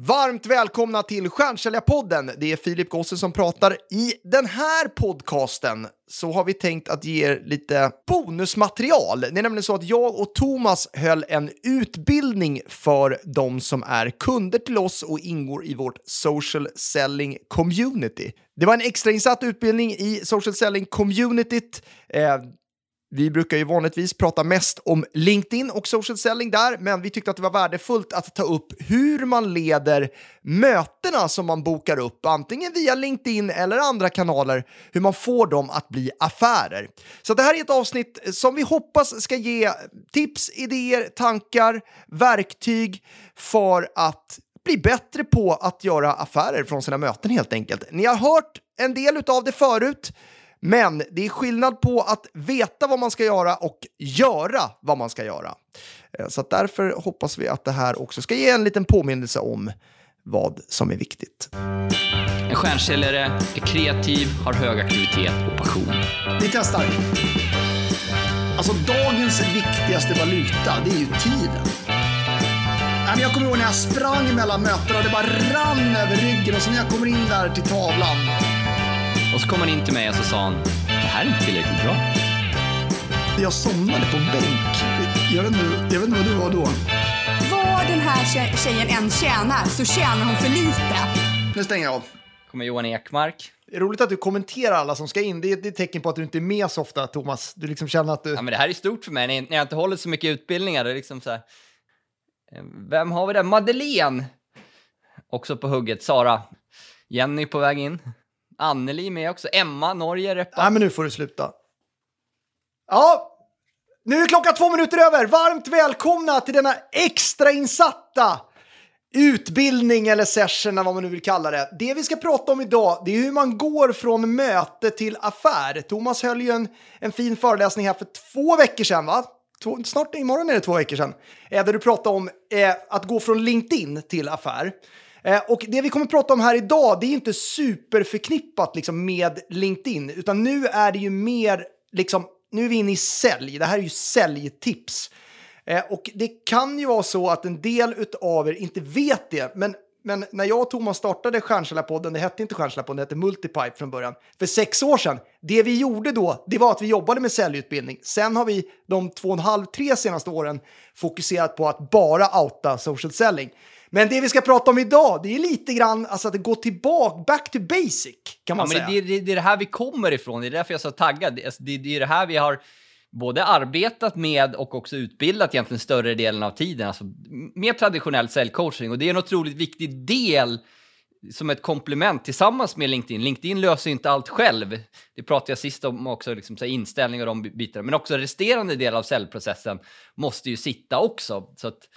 Varmt välkomna till Stjärnsäljarpodden. Det är Filip Gosse som pratar. I den här podcasten så har vi tänkt att ge er lite bonusmaterial. Det är nämligen så att jag och Thomas höll en utbildning för de som är kunder till oss och ingår i vårt social selling community. Det var en extrainsatt utbildning i social selling communityt. Eh, vi brukar ju vanligtvis prata mest om LinkedIn och social selling där, men vi tyckte att det var värdefullt att ta upp hur man leder mötena som man bokar upp, antingen via LinkedIn eller andra kanaler, hur man får dem att bli affärer. Så det här är ett avsnitt som vi hoppas ska ge tips, idéer, tankar, verktyg för att bli bättre på att göra affärer från sina möten helt enkelt. Ni har hört en del av det förut, men det är skillnad på att veta vad man ska göra och göra vad man ska göra. Eh, så därför hoppas vi att det här också ska ge en liten påminnelse om vad som är viktigt. En stjärnsäljare är kreativ, har hög aktivitet och passion. Vi testar. Alltså dagens viktigaste valuta, det är ju tiden. Jag kommer ihåg när jag sprang mellan mötena och det bara rann över ryggen och så när jag kommer in där till tavlan och så kom han in till mig och så sa han, det här är inte tillräckligt bra. Jag somnade på en bänk. Jag vet inte, jag vet inte vad du var då. Vad den här tjejen än tjänar så tjänar hon för lite. Nu stänger jag av. kommer Johan Ekmark. Det är roligt att du kommenterar alla som ska in. Det är ett tecken på att du inte är med så ofta, Thomas. Du liksom känner att du... Ja, men det här är stort för mig. När jag inte håller så mycket utbildningar, det är liksom så här... Eh, vem har vi där? Madeleine! Också på hugget. Sara. Jenny på väg in. Anneli med också. Emma, Norge, reppa. Nej, men nu får du sluta. Ja, nu är klockan två minuter över. Varmt välkomna till denna extrainsatta utbildning eller session, eller vad man nu vill kalla det. Det vi ska prata om idag, det är hur man går från möte till affär. Thomas höll ju en, en fin föreläsning här för två veckor sedan, va? Två, snart imorgon är det två veckor sedan. Eh, där du pratade om eh, att gå från LinkedIn till affär. Eh, och det vi kommer att prata om här idag, det är inte superförknippat liksom, med LinkedIn, utan nu är det ju mer, liksom, nu är vi inne i sälj. Det här är ju säljtips. Eh, och det kan ju vara så att en del av er inte vet det, men men när jag och Thomas startade Stjärnsäljarpodden, det hette inte Stjärnsäljarpodden, det hette Multipipe från början, för sex år sedan, det vi gjorde då, det var att vi jobbade med säljutbildning. Sen har vi de två och en halv, tre senaste åren fokuserat på att bara outa social selling. Men det vi ska prata om idag, det är lite grann alltså att gå tillbaka, back to basic, kan man ja, säga. Men det, det, det är det här vi kommer ifrån, det är därför jag är så taggad. Det, alltså, det, det är det här vi har både arbetat med och också utbildat egentligen större delen av tiden. Alltså mer traditionell säljcoaching och det är en otroligt viktig del som ett komplement tillsammans med LinkedIn. LinkedIn löser inte allt själv. Det pratade jag sist om också, liksom, så inställningar och de bitarna. Men också resterande del av säljprocessen måste ju sitta också. Så att,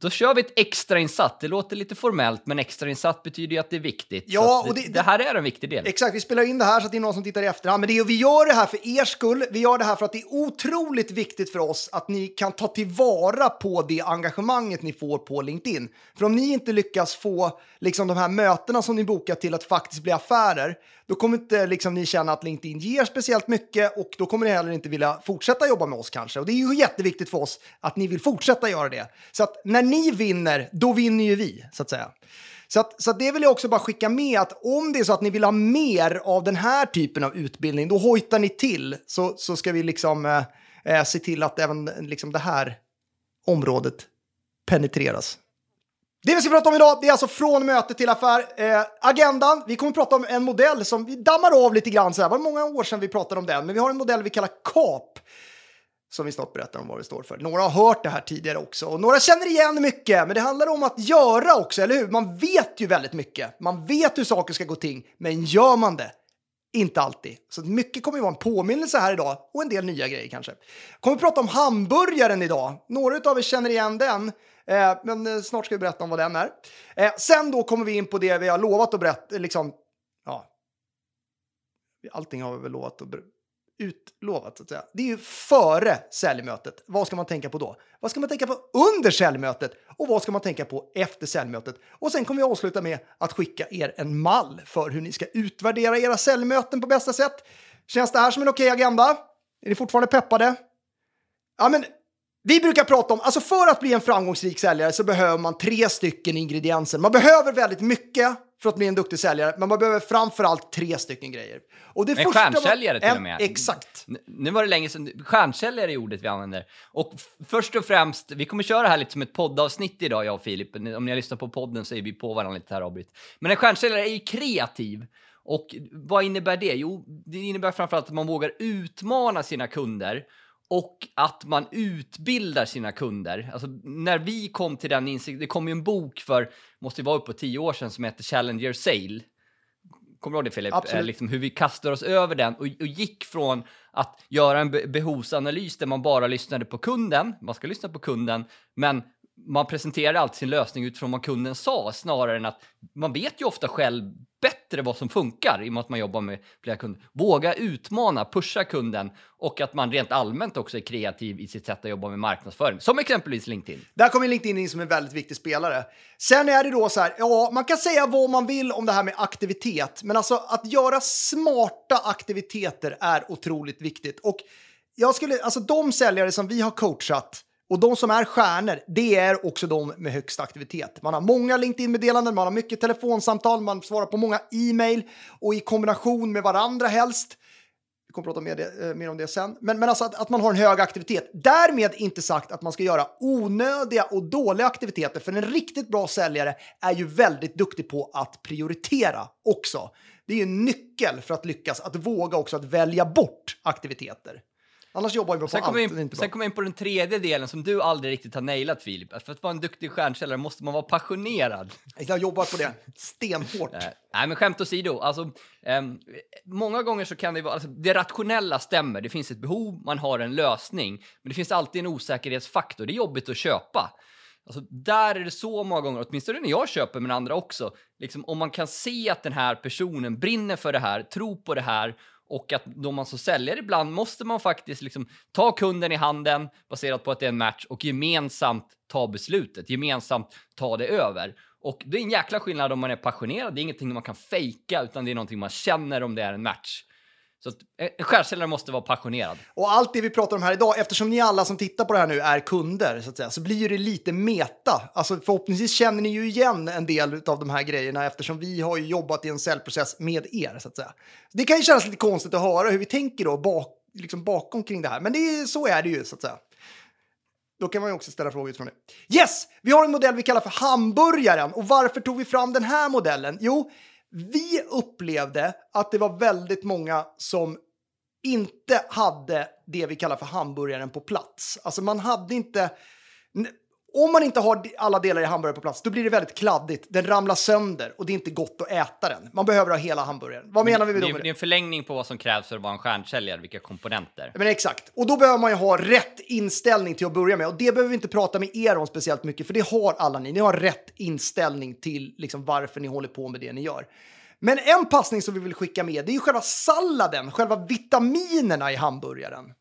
då kör vi ett extrainsatt. Det låter lite formellt, men extrainsatt betyder ju att det är viktigt. Ja, det, och det, det, här är en viktig del. Exakt, vi spelar in det här så att det är någon som tittar i efterhand. Men det är, vi gör det här för er skull. Vi gör det här för att det är otroligt viktigt för oss att ni kan ta tillvara på det engagemanget ni får på LinkedIn. För om ni inte lyckas få liksom, de här mötena som ni bokar till att faktiskt bli affärer, då kommer inte liksom, ni känna att LinkedIn ger speciellt mycket och då kommer ni heller inte vilja fortsätta jobba med oss kanske. Och det är ju jätteviktigt för oss att ni vill fortsätta göra det. Så att när ni vinner, då vinner ju vi, så att säga. Så, att, så att det vill jag också bara skicka med att om det är så att ni vill ha mer av den här typen av utbildning, då hojtar ni till så, så ska vi liksom eh, eh se till att även liksom det här området penetreras. Det vi ska prata om idag det är alltså från möte till affär. Eh, agendan, vi kommer prata om en modell som vi dammar av lite grann. Så här. Det var många år sedan vi pratade om den, men vi har en modell vi kallar KAP som vi snart berättar om vad det står för. Några har hört det här tidigare också och några känner igen mycket, men det handlar om att göra också, eller hur? Man vet ju väldigt mycket. Man vet hur saker ska gå till, men gör man det? Inte alltid. Så mycket kommer ju vara en påminnelse här idag och en del nya grejer kanske. Kommer prata om hamburgaren idag. Några av er känner igen den. Eh, men eh, snart ska vi berätta om vad den är. Eh, sen då kommer vi in på det vi har lovat att berätta, liksom, ja. Allting har vi väl lovat att utlovat så att säga. Det är ju före säljmötet. Vad ska man tänka på då? Vad ska man tänka på under säljmötet? Och vad ska man tänka på efter säljmötet? Och sen kommer vi avsluta med att skicka er en mall för hur ni ska utvärdera era säljmöten på bästa sätt. Känns det här som en okej agenda? Är ni fortfarande peppade? Ja, men vi brukar prata om, alltså för att bli en framgångsrik säljare så behöver man tre stycken ingredienser. Man behöver väldigt mycket för att bli en duktig säljare, men man behöver framförallt tre stycken grejer. Och det En första man- stjärnsäljare till och med. Exakt. Nu var det länge sedan, stjärnsäljare är ordet vi använder. Och först och främst, vi kommer köra här lite som ett poddavsnitt idag, jag och Filip. Om ni har lyssnat på podden så är vi på varandra lite här avbryt. Men en stjärnsäljare är ju kreativ. Och vad innebär det? Jo, det innebär framförallt att man vågar utmana sina kunder och att man utbildar sina kunder. Alltså, när vi kom till den insikten, det kom ju en bok för, måste vara upp på tio år sedan, som heter Challenger Sale. Kommer du ihåg det Filip? Absolut. Eh, liksom hur vi kastar oss över den och, och gick från att göra en be- behovsanalys där man bara lyssnade på kunden, man ska lyssna på kunden, men man presenterar alltid sin lösning utifrån vad kunden sa snarare än att man vet ju ofta själv bättre vad som funkar i och med att man jobbar med flera kunder. Våga utmana, pusha kunden och att man rent allmänt också är kreativ i sitt sätt att jobba med marknadsföring, som exempelvis LinkedIn. Där kommer LinkedIn in som en väldigt viktig spelare. Sen är det då så här, ja, man kan säga vad man vill om det här med aktivitet, men alltså att göra smarta aktiviteter är otroligt viktigt. Och jag skulle, alltså de säljare som vi har coachat och de som är stjärnor, det är också de med högst aktivitet. Man har många LinkedIn-meddelanden, man har mycket telefonsamtal, man svarar på många e-mail och i kombination med varandra helst. Vi kommer prata mer, det, eh, mer om det sen. Men, men alltså att, att man har en hög aktivitet. Därmed inte sagt att man ska göra onödiga och dåliga aktiviteter. För en riktigt bra säljare är ju väldigt duktig på att prioritera också. Det är ju en nyckel för att lyckas, att våga också att välja bort aktiviteter. Annars jobbar vi på Sen allt, det är in, bra. sen kommer vi in på den tredje delen som du aldrig riktigt har nailat Filip. För att vara en duktig stjärnsäljare måste man vara passionerad. Jag jobbar på det stenhårt. Eh, nej, men skämt åsido. Alltså, ehm, många gånger så kan det vara, alltså, det rationella stämmer. Det finns ett behov, man har en lösning. Men det finns alltid en osäkerhetsfaktor. Det är jobbigt att köpa. Alltså, där är det så många gånger, åtminstone när jag köper, men andra också. Liksom, om man kan se att den här personen brinner för det här, tror på det här och att då man som säljare ibland måste man faktiskt liksom ta kunden i handen baserat på att det är en match och gemensamt ta beslutet, gemensamt ta det över. Och det är en jäkla skillnad om man är passionerad, det är ingenting man kan fejka utan det är någonting man känner om det är en match. Så att eh, en skärsäljare måste vara passionerad. Och allt det vi pratar om här idag, eftersom ni alla som tittar på det här nu är kunder, så att säga, så blir ju det lite meta. Alltså förhoppningsvis känner ni ju igen en del av de här grejerna eftersom vi har ju jobbat i en säljprocess med er, så att säga. Det kan ju kännas lite konstigt att höra hur vi tänker då bak, liksom bakom kring det här, men det är, så är det ju, så att säga. Då kan man ju också ställa frågor utifrån det. Yes! Vi har en modell vi kallar för hamburgaren. Och varför tog vi fram den här modellen? Jo, vi upplevde att det var väldigt många som inte hade det vi kallar för hamburgaren på plats. Alltså man hade inte... Om man inte har alla delar i hamburgaren på plats, då blir det väldigt kladdigt. Den ramlar sönder och det är inte gott att äta den. Man behöver ha hela hamburgaren. Vad menar vi då är, med det är det? en förlängning på vad som krävs för att vara en stjärnsäljare, vilka komponenter. Men exakt. Och då behöver man ju ha rätt inställning till att börja med. Och det behöver vi inte prata med er om speciellt mycket, för det har alla ni. Ni har rätt inställning till liksom varför ni håller på med det ni gör. Men en passning som vi vill skicka med, det är ju själva salladen, själva vitaminerna i hamburgaren.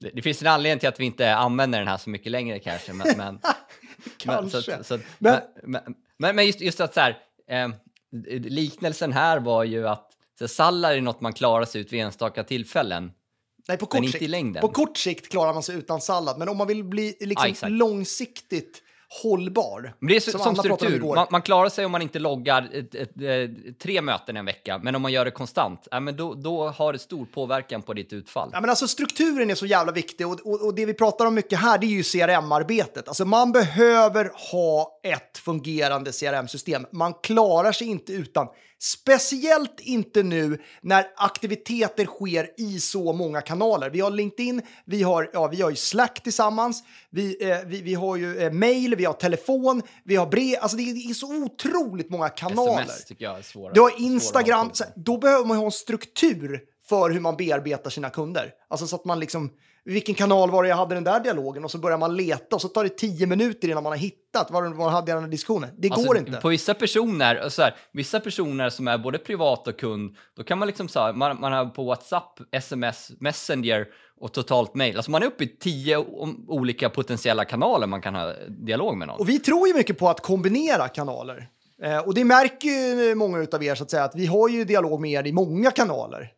Det, det finns en anledning till att vi inte använder den här så mycket längre kanske. Men, men, Kanske. Men, så, så, Men- men, men, just, just att så här, eh, liknelsen här var ju att så sallad är något man klarar sig ut vid enstaka tillfällen. Nej, på kort, sikt. på kort sikt klarar man sig utan sallad, men om man vill bli liksom exakt. långsiktigt hållbar. Men det är som, Anna pratade om struktur. Man, man klarar sig om man inte loggar ett, ett, ett, tre möten en vecka, men om man gör det konstant, ja, men då, då har det stor påverkan på ditt utfall. Ja, men alltså, strukturen är så jävla viktig och, och, och det vi pratar om mycket här det är ju CRM-arbetet. Alltså, man behöver ha ett fungerande CRM-system. Man klarar sig inte utan. Speciellt inte nu när aktiviteter sker i så många kanaler. Vi har LinkedIn, vi har, ja, vi har ju Slack tillsammans, vi, eh, vi, vi har ju eh, mail, vi har telefon, vi har brev. Alltså det är, det är så otroligt många kanaler. SMS tycker jag är svåra. Du har Instagram, här, då behöver man ju ha en struktur för hur man bearbetar sina kunder. Alltså så att man liksom, vilken kanal var det jag hade den där dialogen? Och så börjar man leta och så tar det tio minuter innan man har hittat var, var hade jag den här diskussionen. Det Alltså, går inte. På vissa personer, så här, vissa personer som är både privat och kund, då kan man liksom så här, man, man har på WhatsApp, SMS, Messenger och totalt mail. Alltså man är uppe i tio olika potentiella kanaler man kan ha dialog med någon. Och vi tror ju mycket på att kombinera kanaler. Eh, och det märker ju många av er så att säga att vi har ju dialog med er i många kanaler.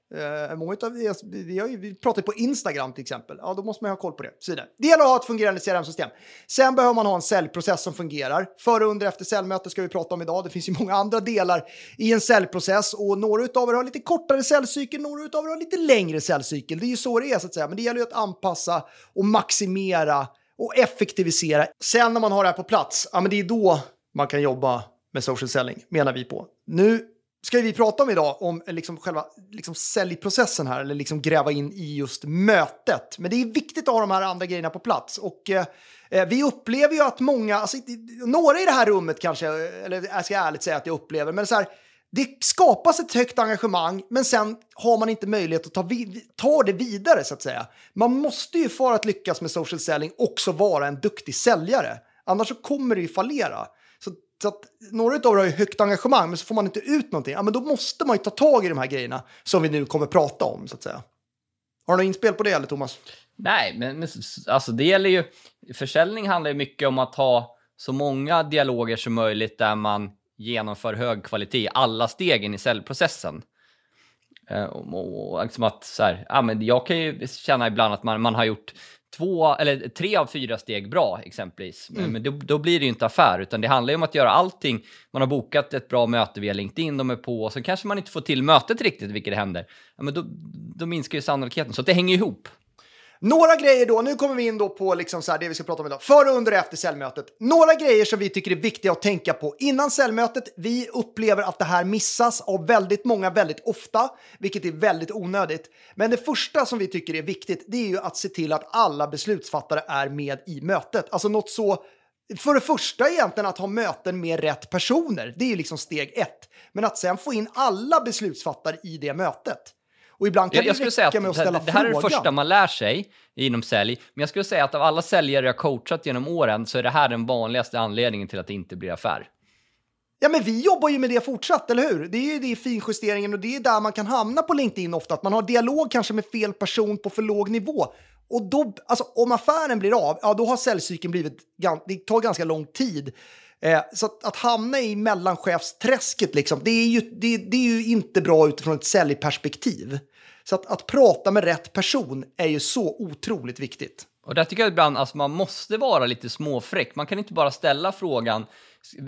Eh, många utav er, vi, har ju, vi pratar på Instagram till exempel. Ja, då måste man ha koll på det. Så. Det gäller att ha ett fungerande CRM-system. Sen behöver man ha en säljprocess som fungerar. Före, under, efter säljmöte ska vi prata om idag. Det finns ju många andra delar i en säljprocess och några av er har lite kortare säljcykel, några av er har lite längre säljcykel. Det är ju så det är så att säga, men det gäller ju att anpassa och maximera och effektivisera. Sen när man har det här på plats, ja, men det är då man kan jobba med social selling, menar vi på. Nu ska vi prata om idag om liksom själva liksom säljprocessen här, eller liksom gräva in i just mötet. Men det är viktigt att ha de här andra grejerna på plats. Och eh, eh vi upplever ju att många, alltså, några i det här rummet kanske, eh, eller jag ska ärligt säga att jag upplever, men så här, det skapas ett högt engagemang, men sen har man inte möjlighet att ta, ta det vidare så att säga. Man måste ju för att lyckas med social selling också vara en duktig säljare. Annars så kommer det ju fallera. Så att några av er har ju högt engagemang, men så får man inte ut någonting. Ja, men då måste man ju ta tag i de här grejerna som vi nu kommer prata om, så att säga. Har du något inspel på det, eller Thomas? Nej, men alltså det gäller ju... Försäljning handlar ju mycket om att ha så många dialoger som möjligt där man genomför hög kvalitet i alla stegen i säljprocessen. Eh, och, och, och liksom att så här, ja, men jag kan ju känna ibland att man, man har gjort två, eller tre av fyra steg bra exempelvis. Mm. Men då, då, blir det ju inte affär, utan det handlar ju om att göra allting. Man har bokat ett bra möte via LinkedIn, de är på, och så kanske man inte får till mötet riktigt, vilket händer. Ja, men då, då minskar ju sannolikheten, så det hänger ihop. Några grejer då, nu kommer vi in då på liksom så här, det vi ska prata om idag, före, under och efter säljmötet. Några grejer som vi tycker är viktiga att tänka på innan säljmötet. Vi upplever att det här missas av väldigt många väldigt ofta, vilket är väldigt onödigt. Men det första som vi tycker är viktigt, det är ju att se till att alla beslutsfattare är med i mötet. Alltså något så för det första egentligen att ha möten med rätt personer, det är ju liksom steg ett. Men att sen få in alla beslutsfattare i det mötet. Och ibland kan jag, jag det räcka att, med att ställa det, det här är det första man lär sig inom sälj. Men jag skulle säga att av alla säljare jag coachat genom åren så är det här den vanligaste anledningen till att det inte blir affär. Ja, men vi jobbar ju med det fortsatt, eller hur? Det är ju det finjusteringen och det är där man kan hamna på LinkedIn ofta, att man har dialog kanske med fel person på för låg nivå. Och då, alltså om affären blir av, ja då har säljcykeln blivit, det tar ganska lång tid. Eh, så att, att, hamna i mellanchefsträsket, liksom, det, är ju, det, det, är ju inte bra utifrån ett säljperspektiv. Så att, att prata med rätt person är ju så otroligt viktigt. Och där tycker jag ibland att alltså, man måste vara lite småfräck. Man kan inte bara ställa frågan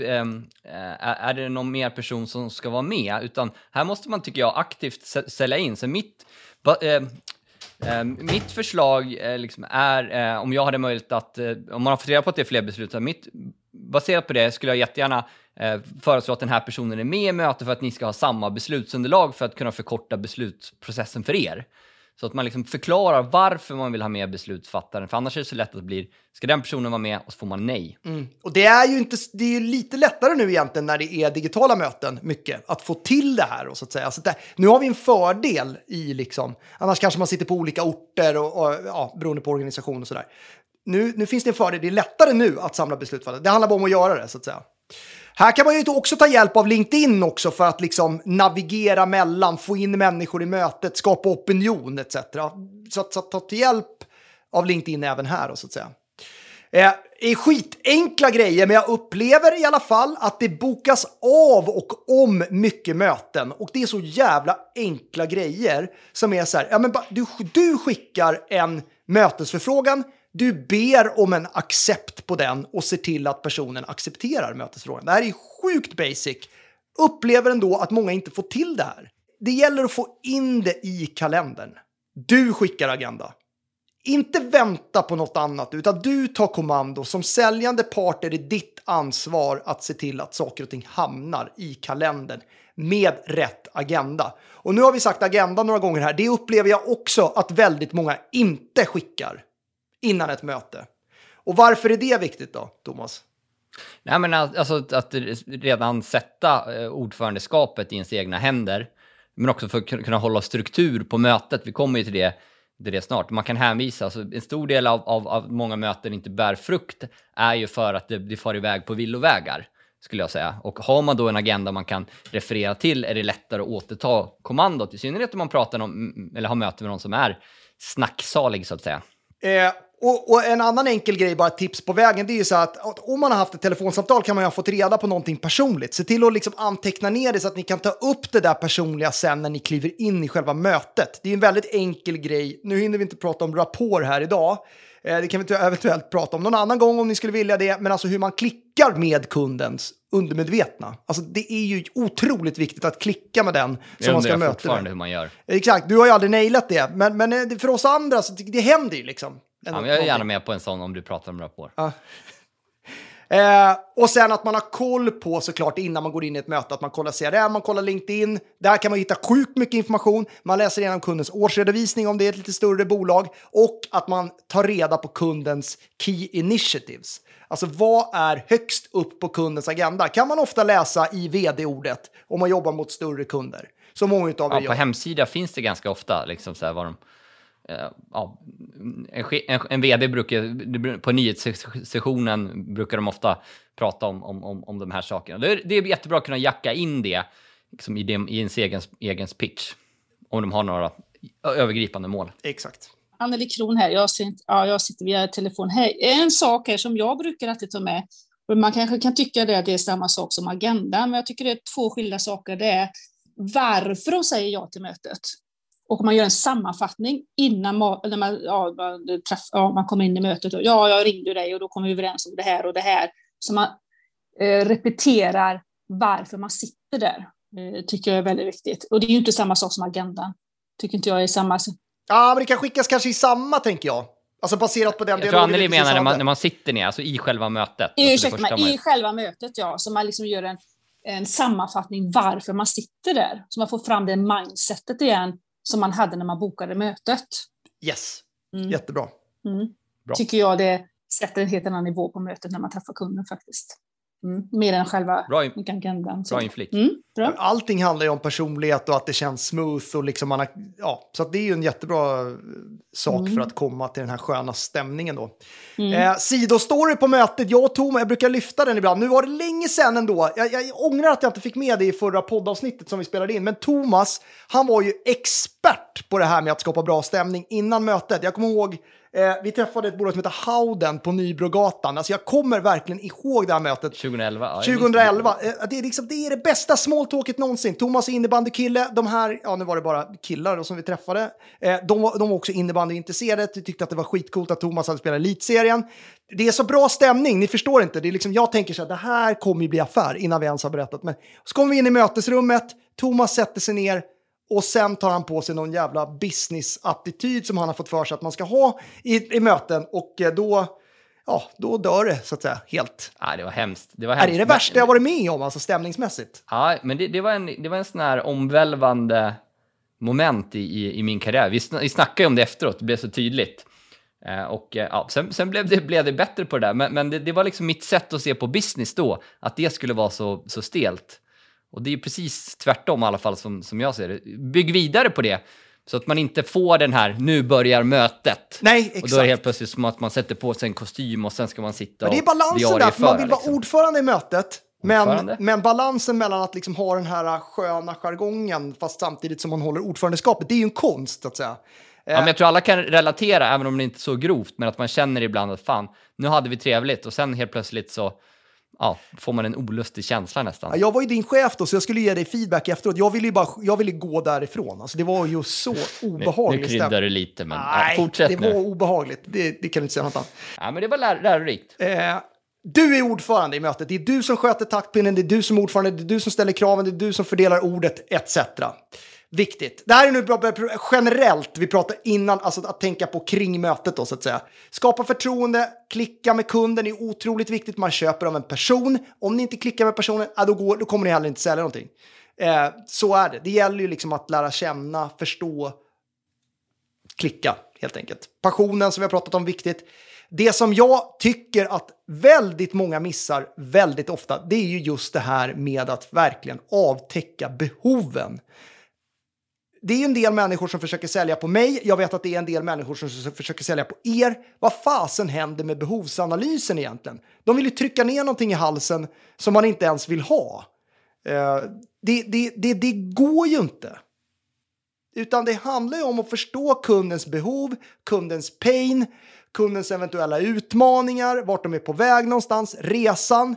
ehm, eh, är det någon mer person som ska vara med? Utan här måste man, tycker jag, aktivt sälja in. Så mitt, eh, Ehm, mitt förslag eh, liksom är, eh, om jag hade möjlighet att, eh, om man har fått reda på att det är fler beslut, mitt, baserat på det skulle jag jättegärna eh, föreslå att den här personen är med i mötet för att ni ska ha samma beslutsunderlag för att kunna förkorta beslutsprocessen för er. Så att man liksom förklarar varför man vill ha med beslutsfattaren, för annars är det så lätt att det blir, ska den personen vara med och så får man nej. Mm. Och det är ju inte, det är ju lite lättare nu egentligen när det är digitala möten, mycket, att få till det här. Och så att säga. Så det, nu har vi en fördel i liksom, annars kanske man sitter på olika orter och, och ja, beroende på organisation och sådär. Nu, nu finns det en fördel, det är lättare nu att samla beslutsfattare. Det handlar bara om att göra det så att säga. Här kan man ju också ta hjälp av LinkedIn också för att liksom navigera mellan, få in människor i mötet, skapa opinion etc. Så att, så att ta till hjälp av LinkedIn även här så att säga. Eh, är skitenkla grejer, men jag upplever i alla fall att det bokas av och om mycket möten. Och det är så jävla enkla grejer som är så här, ja men du, du skickar en mötesförfrågan, du ber om en accept på den och ser till att personen accepterar mötesfrågan. Det här är sjukt basic. Upplever ändå att många inte får till det här. Det gäller att få in det i kalendern. Du skickar agenda. Inte vänta på något annat, utan du tar kommando. Som säljande part är det ditt ansvar att se till att saker och ting hamnar i kalendern med rätt agenda. Och nu har vi sagt agenda några gånger här. Det upplever jag också att väldigt många inte skickar innan ett möte. Och varför är det viktigt då, Thomas? Nej, men alltså att redan sätta eh, ordförandeskapet i ens egna händer, men också för att kunna hålla struktur på mötet. Vi kommer ju till det, till det snart. Man kan hänvisa, alltså en stor del av, av, av många möten inte bär frukt är ju för att det, det far iväg på villovägar skulle jag säga. Och har man då en agenda man kan referera till är det lättare att återta kommandot, i synnerhet om man pratar om, eller har möte med någon som är snacksalig så att säga. Eh, Och, och en annan enkel grej, bara tips på vägen, det är ju så att, att om man har haft ett telefonsamtal kan man ju ha fått reda på någonting personligt. Se till att liksom anteckna ner det så att ni kan ta upp det där personliga sen när ni kliver in i själva mötet. Det är en väldigt enkel grej. Nu hinner vi inte prata om rapport här idag. Eh, Det kan vi eventuellt prata om någon annan gång om ni skulle vilja det. Men alltså hur man klickar med kundens undermedvetna. Alltså det är ju otroligt viktigt att klicka med den Jag som man ska möta. med. hur man gör. Exakt, du har ju aldrig nailat det. Men, men eh, för oss andra, så det, det händer ju liksom. Ja, men jag är gärna med på en sån om du pratar om rapport. Eh, och sen att man har koll på såklart innan man går in i ett möte, att man kollar CRM, man kollar LinkedIn. Där kan man hitta sjukt mycket information. Man läser igenom kundens årsredovisning om det är ett lite större bolag och att man tar reda på kundens key initiatives. Alltså vad är högst upp på kundens agenda? Kan man ofta läsa i vd-ordet om man jobbar mot större kunder. Så många av er Ja, på hemsida finns det ganska ofta liksom så här vad de... eh, ja, en, en, en vd brukar, på nyhetssessionen brukar de ofta prata om, om, om, om de här sakerna. Det är, det är jättebra att kunna jacka in det liksom i, dem, i ens egen, egen pitch. Om de har några övergripande mål. Exakt. Anneli Kron här. Jag, ser inte, ja, jag sitter via telefon. Hej. En sak här som jag brukar alltid ta med. och Man kanske kan tycka det, att det är samma sak som agendan, men jag tycker det är två skilda saker. Det är varför de säger ja till mötet. Och om man gör en sammanfattning innan ma- när man, ja, man, träff, ja, man kommer in i mötet. Och, ja, jag ringde dig och då kom vi överens om det här och det här. Så man eh, repeterar varför man sitter där. Eh, tycker jag är väldigt viktigt. Och det är ju inte samma sak som agendan. Tycker inte jag är samma. Ja, men det kan skickas kanske i samma, tänker jag. Alltså baserat på den Jag tror dialogen Anneli precis menar när man, när man sitter ner, alltså i själva mötet. Alltså det Ursäkta mig, man- i själva mötet ja, så man liksom gör en, en sammanfattning varför man sitter där. Så man får fram det mindsetet igen som man hade när man bokade mötet. Yes, Mm. jättebra. Mm. Bra. Tycker jag det sätter en helt annan nivå på mötet när man träffar kunden faktiskt. Mm. Mer än själva Bra, in, så. bra inflick. Mm, bra. Allting handlar ju om personlighet och att det känns smooth och liksom man har, ja, så att det är ju en jättebra eh, sak Mm. för att komma till den här sköna stämningen då. Mm. Eh, sidostory på mötet, jag och Tom, jag brukar lyfta den ibland. Nu var det länge sedan ändå. Jag, jag ångrar att jag inte fick med det i förra poddavsnittet som vi spelade in. Men Thomas, han var ju expert på det här med att skapa bra stämning innan mötet. Jag kommer ihåg, eh, vi träffade ett bolag som heter Howden på Nybrogatan. Alltså jag kommer verkligen ihåg det här mötet. 2011? Ja, jag minns det. 2011. Eh, Det är, liksom, det är det bästa smalltalket någonsin. Thomas är innebandykille. De här, ja nu var det bara killar då som vi träffade. Eh, de, var, de var också innebandyintresserade. De tyckte att det var skitcoolt att Thomas hade spelat elitserien. Det är så bra stämning, ni förstår inte. Det är liksom, jag tänker så här, det här kommer ju bli affär innan vi ens har berättat. Men så kommer vi in i mötesrummet, Thomas sätter sig ner och sen tar han på sig någon jävla business-attityd som han har fått för sig att man ska ha i, i möten. Och eh, då, ja, då dör det så att säga helt. Ja, det var hemskt. Det var Är hemskt. det det värsta jag varit med om, alltså stämningsmässigt? Ja, men det, det, var en, det var en sån här omvälvande moment i, i, i min karriär. Vi, sn vi snackade om det efteråt, det blev så tydligt. Eh, och eh, ja, sen, sen blev, det, blev det bättre på det där, men, men det, det var liksom mitt sätt att se på business då, att det skulle vara så, så stelt. Och det är precis tvärtom i alla fall som, som jag ser det. Bygg vidare på det, så att man inte får den här, nu börjar mötet. Nej, Och då är det exakt. helt plötsligt som att man sätter på sig en kostym och sen ska man sitta Men det är och balansen där, för man vill vara liksom. ordförande i mötet. Men, men balansen mellan att liksom ha den här sköna jargongen fast samtidigt som man håller ordförandeskapet, det är ju en konst så att säga. Ja, men jag tror alla kan relatera, även om det inte är så grovt, men att man känner ibland att fan, nu hade vi trevligt och sen helt plötsligt så ja, får man en olustig känsla nästan. Ja, jag var ju din chef då, så jag skulle ge dig feedback efteråt. Jag ville ju bara jag ville gå därifrån. Alltså, det var ju så nu, nu obehagligt. kryddar du lite, men ja, Nej, fortsätt det nu. var obehagligt. Det, det kan du inte säga något annat. Ja, men det var lär, lärorikt. Eh, du är ordförande i mötet. Det är du som sköter taktpinnen, det är du som är ordförande, det är du som ställer kraven, det är du som fördelar ordet etc. Viktigt. Det här är nu bra- generellt, vi pratar innan, alltså att tänka på kring mötet då så att säga. Skapa förtroende, klicka med kunden är otroligt viktigt. Man köper av en person. Om ni inte klickar med personen, ja, då, går, då kommer ni heller inte sälja någonting. Eh, så är det. Det gäller ju liksom att lära känna, förstå, klicka helt enkelt. Passionen som vi har pratat om, viktigt. Det som jag tycker att väldigt många missar väldigt ofta, det är ju just det här med att verkligen avtäcka behoven. Det är ju en del människor som försöker sälja på mig. Jag vet att det är en del människor som försöker sälja på er. Vad fasen händer med behovsanalysen egentligen? De vill ju trycka ner någonting i halsen som man inte ens vill ha. Eh, det, det, det, det går ju inte. Utan det handlar ju om att förstå kundens behov, kundens pain, kundens eventuella utmaningar, vart de är på väg någonstans, resan,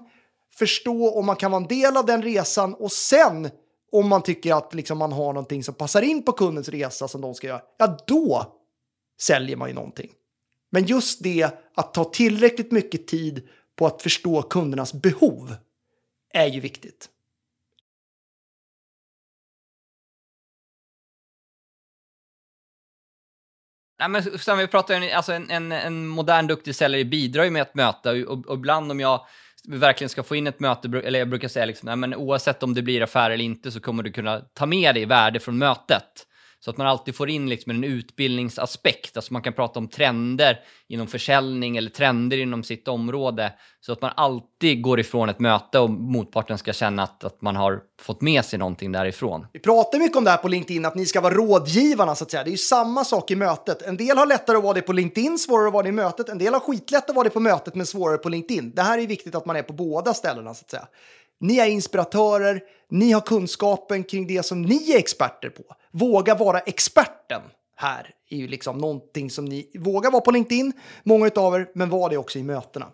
förstå om man kan vara en del av den resan och sen om man tycker att liksom man har någonting som passar in på kundens resa som de ska göra, ja då säljer man ju någonting. Men just det att ta tillräckligt mycket tid på att förstå kundernas behov är ju viktigt. Nej, men sen vi pratar alltså en, en, en modern duktig säljare bidrar ju med att möta och, och ibland om jag vi verkligen ska få in ett möte, eller jag brukar säga liksom, nej, men oavsett om det blir affär eller inte så kommer du kunna ta med dig värde från mötet. Så att man alltid får in liksom en utbildningsaspekt, alltså man kan prata om trender inom försäljning eller trender inom sitt område. Så att man alltid går ifrån ett möte och motparten ska känna att, att man har fått med sig någonting därifrån. Vi pratar mycket om det här på LinkedIn, att ni ska vara rådgivarna så att säga. Det är ju samma sak i mötet. En del har lättare att vara det på LinkedIn, svårare att vara det i mötet. En del har skitlätt att vara det på mötet, men svårare på LinkedIn. Det här är viktigt att man är på båda ställena så att säga. Ni är inspiratörer, ni har kunskapen kring det som ni är experter på. Våga vara experten här är ju liksom någonting som ni vågar vara på LinkedIn, många av er, men var det också i mötena.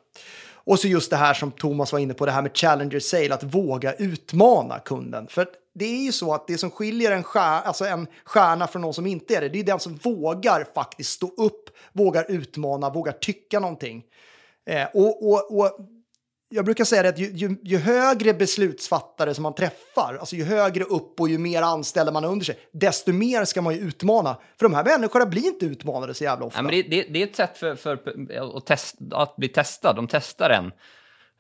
Och så just det här som Thomas var inne på, det här med Challenger Sale, att våga utmana kunden. För det är ju så att det som skiljer en, stjärna, alltså en stjärna från någon som inte är det, det är den som vågar faktiskt stå upp, vågar utmana, vågar tycka någonting. Eh, och, och, och jag brukar säga det att ju, ju, ju, högre beslutsfattare som man träffar, alltså ju högre upp och ju mer anställda man har under sig, desto mer ska man ju utmana. För de här människorna blir inte utmanade så jävla ofta. Ja, men det, det, det är ett sätt för, för att, test, att bli testad, de testar en.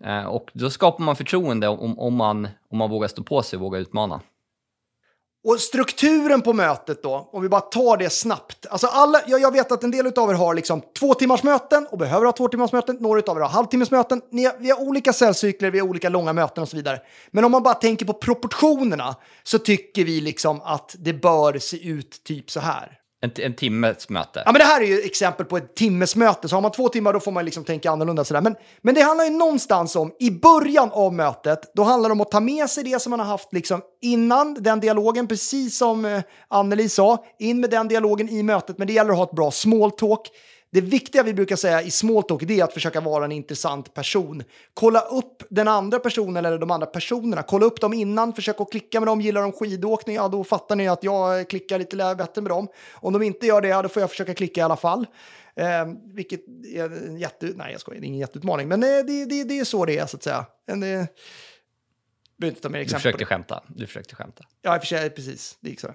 Eh, och då skapar man förtroende om, om, man, om man vågar stå på sig och vågar utmana. Och strukturen på mötet då, om vi bara tar det snabbt. Alltså alla, jag, jag vet att en del av er har liksom två timmars möten och behöver ha två timmars möten. Några av er har halvtimmesmöten. Ni har, vi har olika säljcykler, vi har olika långa möten och så vidare. Men om man bara tänker på proportionerna så tycker vi liksom att det bör se ut typ så här. En, en timmes möte. Ja, men det här är ju exempel på ett timmes möte. Så har man två timmar då får man liksom tänka annorlunda. Sådär. Men, men det handlar ju någonstans om, i början av mötet, då handlar det om att ta med sig det som man har haft liksom innan den dialogen, precis som eh, Anneli sa. In med den dialogen i mötet, men det gäller att ha ett bra small talk. Det viktiga vi brukar säga i smalltalk är att försöka vara en intressant person. Kolla upp den andra personen eller de andra personerna. Kolla upp dem innan, försök att klicka med dem. Gillar de skidåkning, ja då fattar ni att jag klickar lite bättre med dem. Om de inte gör det, ja, då får jag försöka klicka i alla fall. Eh, vilket är en jätte... Nej, jag skojar, det är ingen jätteutmaning. Men eh, det, det, det är så det är, så att säga. En, eh, Du försökte skämta. Du försökte skämta. Ja, i och för sig, precis. Det gick så.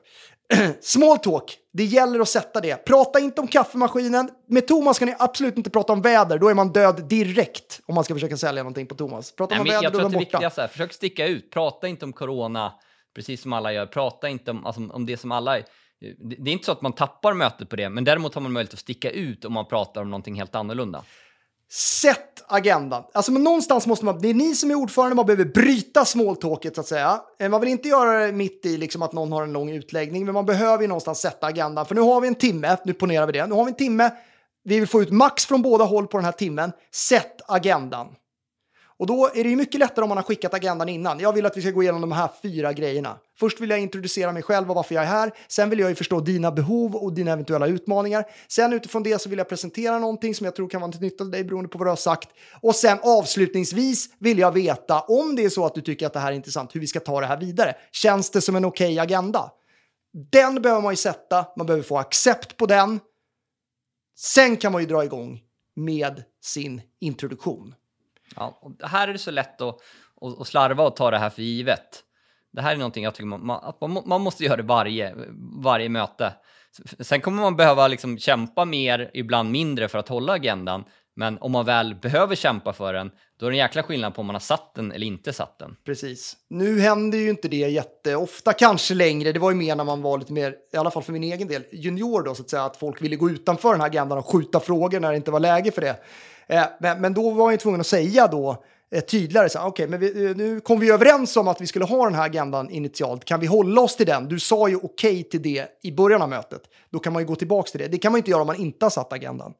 Small talk, det gäller att sätta det. Prata inte om kaffemaskinen. Med Thomas ska ni absolut inte prata om väder, då är man död direkt om man ska försöka sälja någonting på Thomas. Prata Nej, om väder, jag då är man borta. viktigaste är, försök sticka ut. Prata inte om corona, precis som alla gör. Prata inte om, alltså, om det som alla... Det det är inte så att man tappar mötet på det, men däremot har man möjlighet att sticka ut om man pratar om någonting helt annorlunda. Sätt agendan. Alltså, men någonstans måste man, det är ni som är ordförande, man behöver bryta smalltalket så att säga. Eh, man vill inte göra det mitt i liksom, att någon har en lång utläggning, men man behöver ju någonstans sätta agendan. För nu har vi en timme, nu ponerar vi det, nu har vi en timme, vi vill få ut max från båda håll på den här timmen. Sätt agendan. Och då är det ju mycket lättare om man har skickat agendan innan. Jag vill att vi ska gå igenom de här fyra grejerna. Först vill jag introducera mig själv och varför jag är här. Sen vill jag ju förstå dina behov och dina eventuella utmaningar. Sen utifrån det så vill jag presentera någonting som jag tror kan vara till nytta för dig beroende på vad du har sagt. Och sen avslutningsvis vill jag veta om det är så att du tycker att det här är intressant, hur vi ska ta det här vidare. Känns det som en okej agenda? Den behöver man ju sätta, man behöver få accept på den. Sen kan man ju dra igång med sin introduktion. Ja, och här är det så lätt att, att, att slarva och ta det här för givet. Det här är någonting jag tycker man, att man, man måste göra det varje, varje möte. Sen kommer man behöva liksom kämpa mer, ibland mindre, för att hålla agendan. Men om man väl behöver kämpa för den, då är det en jäkla skillnad på om man har satt den eller inte satt den. Precis. Nu händer ju inte det jätteofta kanske längre. Det var ju mer när man var lite mer, i alla fall för min egen del, junior då så att säga, att folk ville gå utanför den här agendan och skjuta frågor när det inte var läge för det. Eh, men, men då var jag ju tvungen att säga då eh, tydligare, så okay, men vi, eh, nu kom vi överens om att vi skulle ha den här agendan initialt. Kan vi hålla oss till den? Du sa ju okej till det i början av mötet. Då kan man ju gå tillbaka till det. Det kan man ju inte göra om man inte har satt agendan.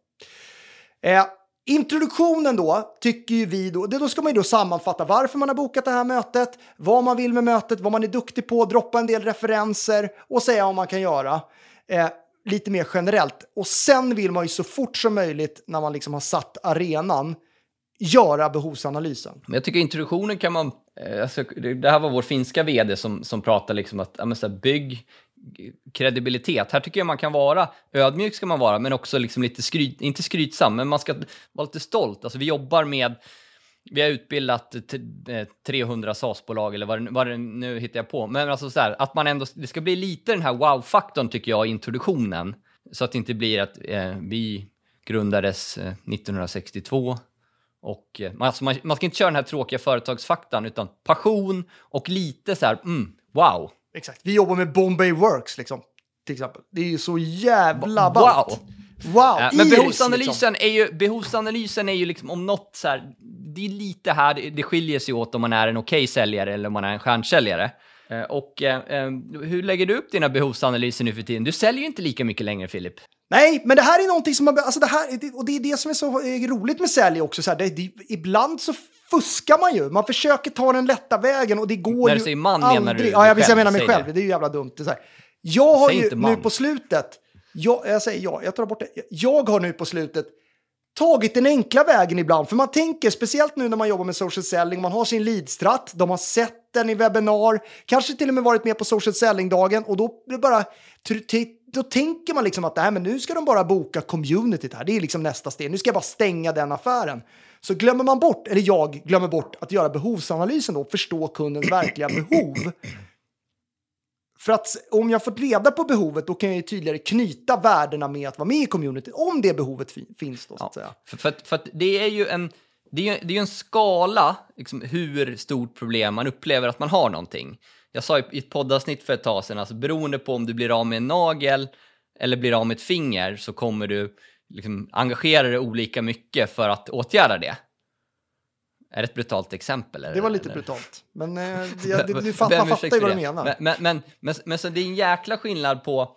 Eh, introduktionen då, tycker ju vi då, det, då ska man ju då sammanfatta varför man har bokat det här mötet, vad man vill med mötet, vad man är duktig på, droppa en del referenser och säga vad man kan göra. Eh, lite mer generellt. Och sen vill man ju så fort som möjligt när man liksom har satt arenan göra behovsanalysen. Men jag tycker introduktionen kan man... Eh, alltså, det här var vår finska vd som, som pratade liksom att ja, så här, bygg kredibilitet. Här tycker jag man kan vara ödmjuk ska man vara, men också liksom lite skryt, inte skrytsam, men man ska vara lite stolt. Alltså vi jobbar med vi har utbildat t- eh, 300 SAS-bolag eller vad vad det nu hittar jag på. Men alltså så här, att man ändå, det ska bli lite den här wow-faktorn tycker jag i introduktionen. Så att det inte blir att eh, vi grundades eh, 1962 och eh, man, alltså man, man ska inte köra den här tråkiga företagsfaktan utan passion och lite så här, mm, wow. Exakt. Vi jobbar med Bombay Works liksom, till exempel. Det är ju så jävla ballt. Wow! Ja, men Iris, behovsanalysen, liksom. är ju, behovsanalysen är ju liksom om något så här, det är lite här, det, det skiljer sig åt om man är en okej säljare eller om man är en stjärnsäljare. Eh, Och eh, eh, hur lägger du upp dina behovsanalyser nu för tiden? Du säljer ju inte lika mycket längre, Filip. Nej, men det här är någonting som man... Alltså det här, det- och det är det som är så eh, roligt med sälj också. Så här, det, det, ibland så fuskar man ju. Man försöker ta den lätta vägen och det går När du ju säger man aldrig. menar du Ja, jag, visst, jag menar mig själv. Själv. Det är ju jävla dumt. Det. Jag har Säg ju nu på slutet... Jag, jag säger ja, jag tar bort det. Jag har nu på slutet tagit den enkla vägen ibland. För man tänker, speciellt nu när man jobbar med social selling, man har sin leadstrat, de har sett den i webbinar, kanske till och med varit med på social selling-dagen och då blir det bara då tänker man liksom att Nej, men nu ska de bara boka communityt här. Det är liksom nästa steg. Nu ska jag bara stänga den affären. Så glömmer man bort, eller jag glömmer bort att göra behovsanalysen då, förstå kundens verkliga behov. För att om jag fått reda på behovet, då kan jag ju tydligare knyta värdena med att vara med i community, om det behovet fin- finns då, så att säga. För, för, för att det är ju en, det är, det är en skala, liksom, hur stort problem man upplever att man har någonting. Jag sa i, i ett poddavsnitt för ett tag sedan, alltså beroende på om du blir av med en nagel eller blir av med ett finger så kommer du liksom, engagera dig olika mycket för att åtgärda det. Är det ett brutalt exempel? Eller? Det var lite brutalt. Men eh, jag, det, du fatt, man fattar ju vad du det. menar. Men, men, men, men, men så det är en jäkla skillnad på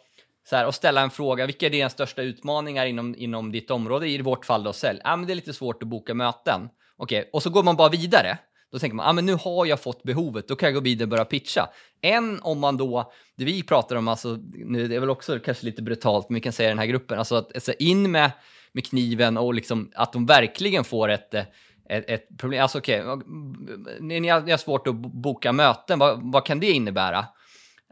så här, att ställa en fråga. Vilka är dina största utmaningar inom, inom ditt område? I vårt fall då sälj. Ja, men det är lite svårt att boka möten. Okej, och så går man bara vidare. Då tänker man, ja men nu har jag fått behovet, då kan jag gå vidare och börja pitcha. Än om man då, det vi pratar om, alltså, nu det är väl också kanske lite brutalt, men vi kan säga i den här gruppen, alltså att alltså, in med, med kniven och liksom att de verkligen får ett, eh, ett, ett problem. Alltså okej, ni, ni, har, ni har svårt att bo- boka möten, vad, vad kan det innebära?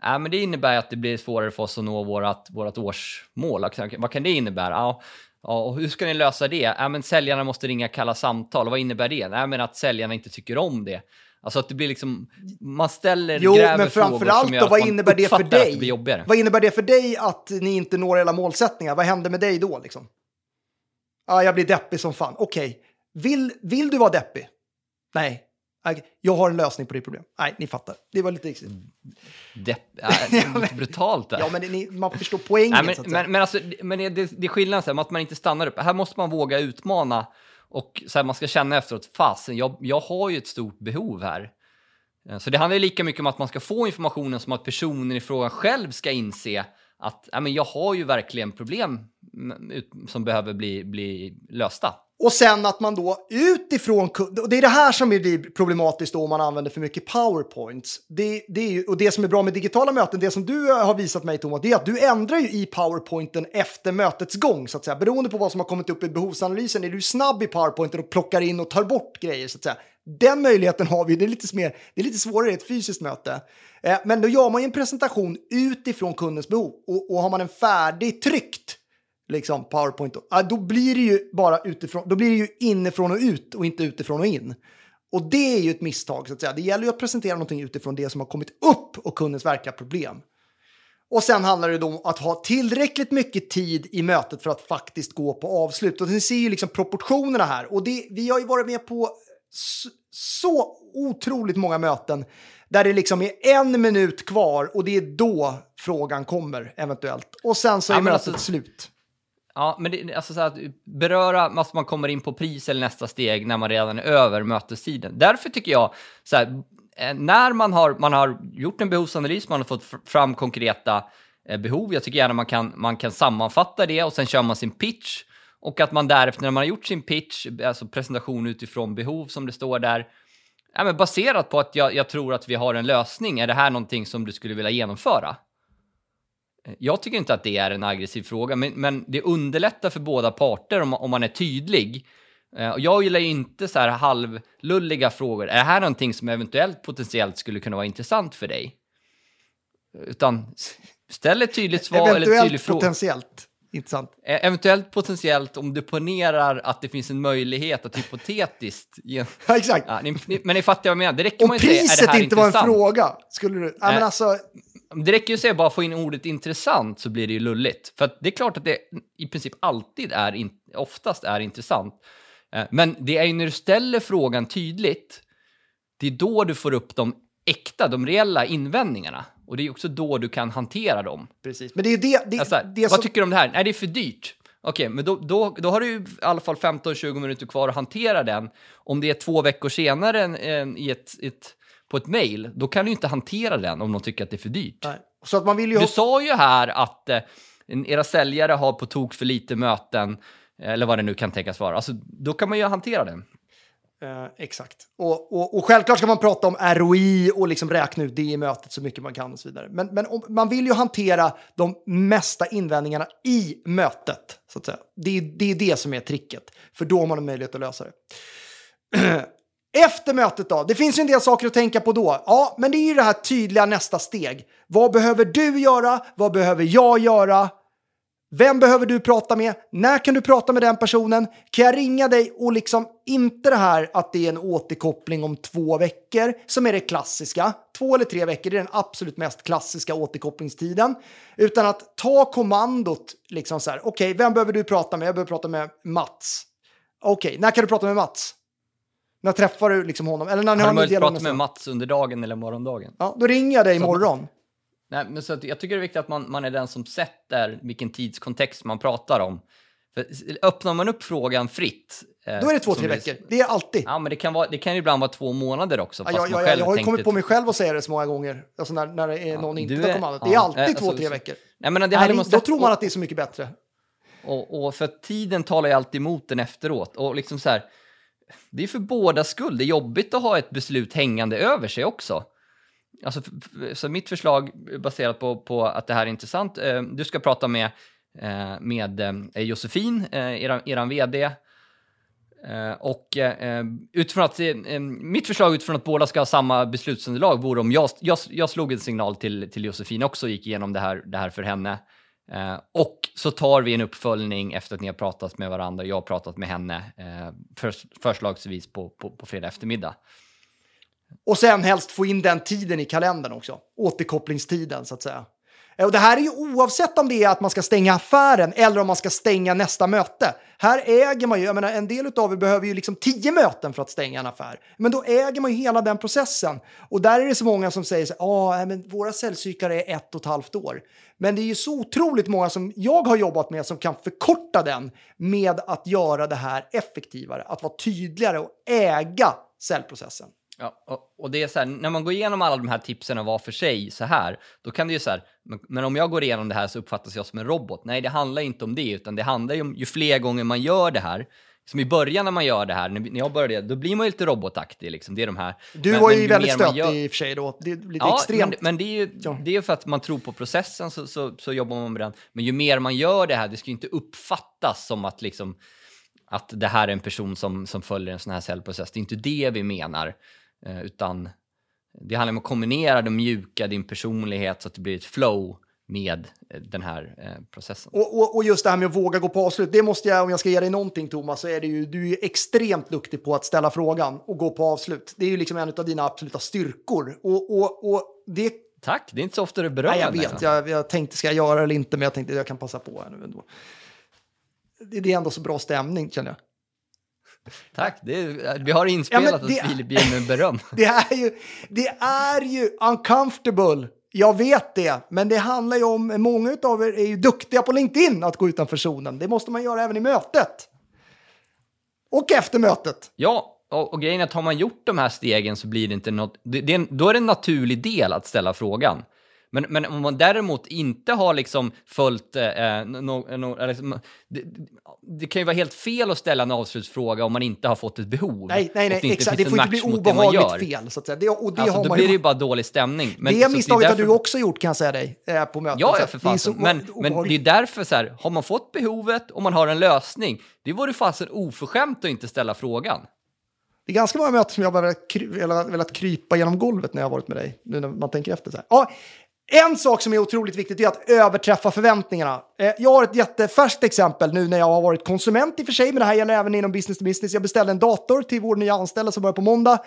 Ja, men det innebär att det blir svårare för oss att nå vårt, vårt årsmål. Vad kan det innebära? Ja, och hur ska ni lösa det? Ja, men säljarna måste ringa kalla samtal. Vad innebär det? Nej, men att säljarna inte tycker om det. Alltså att det blir liksom, man ställer, Jo, gräver men frågor framförallt gör då, vad innebär det för dig? det. Vad innebär det för dig att ni inte når era målsättningar? Vad händer med dig då liksom? Ja, jag blir deppig som fan. Okej, vill, vill du vara deppig? Nej. Jag har en lösning på ditt problem. Nej, ni fattar. Det var lite riktigt. Depp, är lite brutalt där. Ja, men det, man förstår poängen Nej, så att men, säga. men, men, alltså, men det, det, det är skillnad så här, att man inte stannar upp. Här måste man våga utmana och så här, man ska känna efteråt, fasen, jag, jag har ju ett stort behov här. Eh, Så det handlar ju lika mycket om att man ska få informationen som att personen i frågan själv ska inse att ja, men jag har ju verkligen problem som behöver bli, bli lösta. Och sen att man då utifrån, ku- och det är det här som blir problematiskt då om man använder för mycket powerpoints. Det, det är ju, och det som är bra med digitala möten, det som du eh, har visat mig Thomas, det är att du ändrar ju i powerpointen efter mötets gång så att säga. Beroende på vad som har kommit upp i behovsanalysen är du snabb i powerpointen och plockar in och tar bort grejer så att säga. Den möjligheten har vi, det är lite, mer, det är lite svårare i ett fysiskt möte. Eh, men då gör man ju en presentation utifrån kundens behov och, och har man en färdig tryckt liksom powerpoint, då, blir det ju bara utifrån, då blir det ju inifrån och ut och inte utifrån och in. Och det är ju ett misstag så att säga. Det gäller ju att presentera någonting utifrån det som har kommit upp och kundens verkliga problem. Och sen handlar det då om att ha tillräckligt mycket tid i mötet för att faktiskt gå på avslut. Och ni ser ju liksom proportionerna här. Och det, vi har ju varit med på så, otroligt många möten där det liksom är en minut kvar och det är då frågan kommer eventuellt. Och sen så är Ja, mötet alltså- slut. Ja, men det, alltså så här, att beröra, alltså man kommer in på pris eller nästa steg när man redan är över mötestiden. Därför tycker jag, så här, eh, när man har, man har gjort en behovsanalys, man har fått fram konkreta eh, behov, jag tycker gärna man kan, man kan sammanfatta det och sen kör man sin pitch. Och att man därefter, när man har gjort sin pitch, alltså presentation utifrån behov som det står där, ja, men baserat på att jag, jag tror att vi har en lösning, är det här någonting som du skulle vilja genomföra? Jag tycker inte att det är en aggressiv fråga, men, men det underlättar för båda parter om, om man är tydlig. Eh, och jag gillar ju inte så här halvlulliga frågor. Är det här någonting som eventuellt potentiellt skulle kunna vara intressant för dig? Utan ställ ett tydligt svar eller ett tydligt Eventuellt fråga. potentiellt. Intressant. Eh, Eventuellt potentiellt om du ponerar att det finns en möjlighet att hypotetiskt... Ja, exakt. Ja, ni, ni, men ni fattar vad jag menar. Det räcker Om man är det priset inte var en fråga, skulle du... Ja, men alltså, Det räcker ju att säga bara få in ordet intressant så blir det ju lulligt. För det är klart att det i princip alltid är, in, oftast är intressant. Eh, Men det är ju när du ställer frågan tydligt, det är då du får upp de äkta, de reella invändningarna. Och det är också då du kan hantera dem. precis. Men det är det... det, Alltså, det vad som, tycker du om det här? Nej, det är för dyrt. Okej, men då, då, då har du i alla fall 15-20 minuter kvar att hantera den. Om det är två veckor senare än, än i ett, ett, på ett mejl, då kan du inte hantera den om de tycker att det är för dyrt. nej. Så att man vill ju... Du sa ju här att eh, era säljare har på tok för lite möten, eller vad det nu kan tänkas vara. Alltså, då kan man ju hantera det. Eh, exakt. Och, och, och självklart ska man prata om ROI och liksom räkna ut det i mötet så mycket man kan och så vidare. Men, men om, man vill ju hantera de mesta invändningarna i mötet. Så att säga. Det, är, det är det som är tricket. För då har man en möjlighet att lösa det. Efter mötet då? Det finns ju en del saker att tänka på då. Ja, men det är ju det här tydliga nästa steg. Vad behöver du göra? Vad behöver jag göra? Vem behöver du prata med? När kan du prata med den personen? Kan jag ringa dig och liksom inte det här att det är en återkoppling om två veckor som är det klassiska. Två eller tre veckor är den absolut mest klassiska återkopplingstiden. Utan att ta kommandot liksom så här. Okej, vem behöver du prata med? Jag behöver prata med Mats. Okej, när kan du prata med Mats? När träffar du liksom honom? Eller när ni Har har du möjlighet att prata med Mats under dagen eller morgondagen? Ja, då ringer jag dig imorgon. Nej, men så jag tycker det är viktigt att man, man är den som sätter vilken tidskontext man pratar om. För öppnar man upp frågan fritt... eh, Då är det två, tre veckor. Det är alltid. Ja, men det kan, vara, det kan ibland vara två månader också. Ja, jag, man jag, har ju kommit på två- mig själv att säga det så många gånger. Alltså när, när det är någon inte är- ja, Det är alltid eh, två, alltså, tre veckor. Nej, men det Nej, det, att då tror man att det är så mycket bättre. Och, och för tiden talar ju alltid emot den efteråt. Och liksom så här, det är för båda skull. Det är jobbigt att ha ett beslut hängande över sig också. Alltså, så mitt förslag baserat på, på att det här är intressant. Eh, Du ska prata med, eh, med eh, Josefin, eh, eran, eran vd. Eh, och eh, utifrån att, eh, mitt förslag utifrån att båda ska ha samma beslutsunderlag vore om jag, jag, jag slog en signal till, till Josefin också och gick igenom det här, det här för henne. Eh, och så tar vi en uppföljning efter att ni har pratat med varandra. Jag har pratat med henne eh, för, förslagsvis på, på, på fredag eftermiddag. Och sen helst få in den tiden i kalendern också. Återkopplingstiden så att säga. Eh, och det här är ju oavsett om det är att man ska stänga affären eller om man ska stänga nästa möte. Här äger man ju, jag menar en del av er behöver ju liksom tio möten för att stänga en affär. Men då äger man ju hela den processen. Och där är det så många som säger så ah, ja men våra säljcyklar är ett och ett halvt år. Men det är ju så otroligt många som jag har jobbat med som kan förkorta den med att göra det här effektivare. Att vara tydligare och äga säljprocessen. Ja, och, det är så här, när man går igenom alla de här tipsen var för sig så här, då kan det ju så här, men, om jag går igenom det här så uppfattas jag som en robot. Nej, det handlar inte om det, utan det handlar ju om ju fler gånger man gör det här, som i början när man gör det här, när, jag började, då blir man ju lite robotaktig liksom. Det är de här. Du Men- var men ju väldigt stötig gör- i och för sig då. Det är lite Ja, extremt. men, men det är ju Ja. det är ju för att man tror på processen så, så, så jobbar man med den. Men ju mer man gör det här, det ska ju inte uppfattas som att liksom att det här är en person som, som följer en sån här cellprocess. Det är inte det vi menar, utan det handlar om att kombinera det mjuka, din personlighet, så att det blir ett flow med eh, den här eh, processen. Och, och, och just det här med att våga gå på avslut, det måste jag, om jag ska ge dig någonting Thomas, så är det ju, du är ju extremt duktig på att ställa frågan och gå på avslut. Det är ju liksom en av dina absoluta styrkor. Och, och, och det, Tack, det är inte så ofta du berömmer nej, jag vet, jag, jag tänkte ska jag göra det eller inte, men jag tänkte jag kan passa på här nu ändå. Det, det är ändå så bra stämning känner jag. Tack, är, vi har inspelat det- att Filip ger mig beröm. Det är ju, det är ju uncomfortable. Jag vet det, men det handlar ju om, många av er är ju duktiga på LinkedIn att gå utanför zonen. Det måste man göra även i mötet. Och efter mötet. Ja, och, och grejen är att har man gjort de här stegen så blir det inte något... Det, det då är det en naturlig del att ställa frågan. Men, men om man däremot inte har liksom följt... Eh, no, no, liksom, det, det, kan ju vara helt fel att ställa en avslutsfråga om man inte har fått ett behov. Nej, nej, nej det exakt. Det får inte bli det obehagligt fel. Så att säga. Det, och det Alltså, har då man blir det ju... bara dålig stämning. Men, det så misstaget har därför- du också gjort kan jag säga dig eh, på möten. Ja, för fasen. Men, men det är därför så här, har man fått behovet och man har en lösning, det vore fasen oförskämt att inte ställa frågan. Det är ganska många möten som jag har velat, velat krypa genom golvet när jag har varit med dig. Nu när man tänker efter. Så här. Ja, en sak som är otroligt viktigt är att överträffa förväntningarna. Eh, jag har ett jättefärskt exempel nu när jag har varit konsument i och för sig, men det här gäller även inom business to business. Jag beställde en dator till vår nya anställda som börjar på måndag.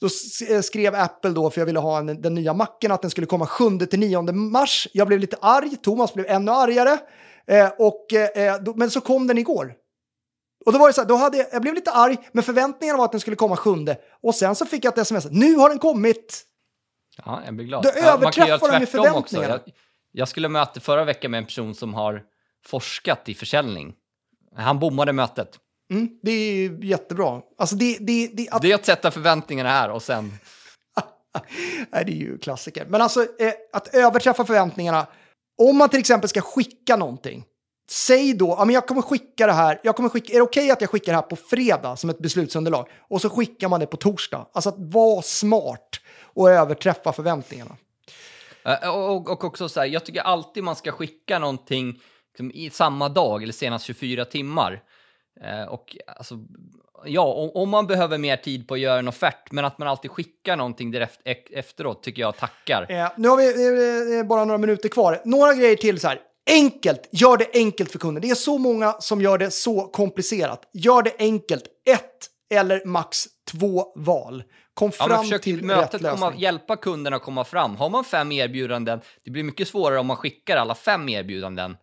Då eh, skrev Apple då, för jag ville ha en, den nya macken, att den skulle komma 7-9 mars. Jag blev lite arg, Thomas blev ännu argare. Eh, och, eh, då, men så kom den igår. Och då var det så här, då hade jag, jag blev lite arg, men förväntningarna var att den skulle komma 7. Och sen så fick jag ett sms, nu har den kommit! Ja, jag blir glad. Du Ja, överträffar dem i förväntningarna. Jag, jag skulle möta förra veckan med en person som har forskat i försäljning. Han bommade mötet. Mm, det är jättebra. Alltså det, det, det, att, Det är att sätta förväntningarna här och sen... nej, det är ju klassiker. Men alltså eh, att överträffa förväntningarna. Om man till exempel ska skicka någonting. Säg då, ja men jag kommer skicka det här, jag kommer skicka, är det okej att jag skickar det här på fredag som ett beslutsunderlag? Och så skickar man det på torsdag. Alltså att vara smart och överträffa förväntningarna. Eh, Och, och också så här, jag tycker alltid man ska skicka någonting liksom, i samma dag eller senast 24 timmar. Eh, och alltså, ja, om, om man behöver mer tid på att göra en offert, men att man alltid skickar någonting direkt e- efteråt tycker jag tackar. Eh, nu har vi eh, bara några minuter kvar. Några grejer till så här. Enkelt, gör det enkelt för kunden. Det är så många som gör det så komplicerat. Gör det enkelt. Ett eller max två val. Kom Ja, försök till rätt mötet lösning. komma, hjälpa kunderna att komma fram. Har man fem erbjudanden, det blir mycket svårare om man skickar alla fem erbjudanden.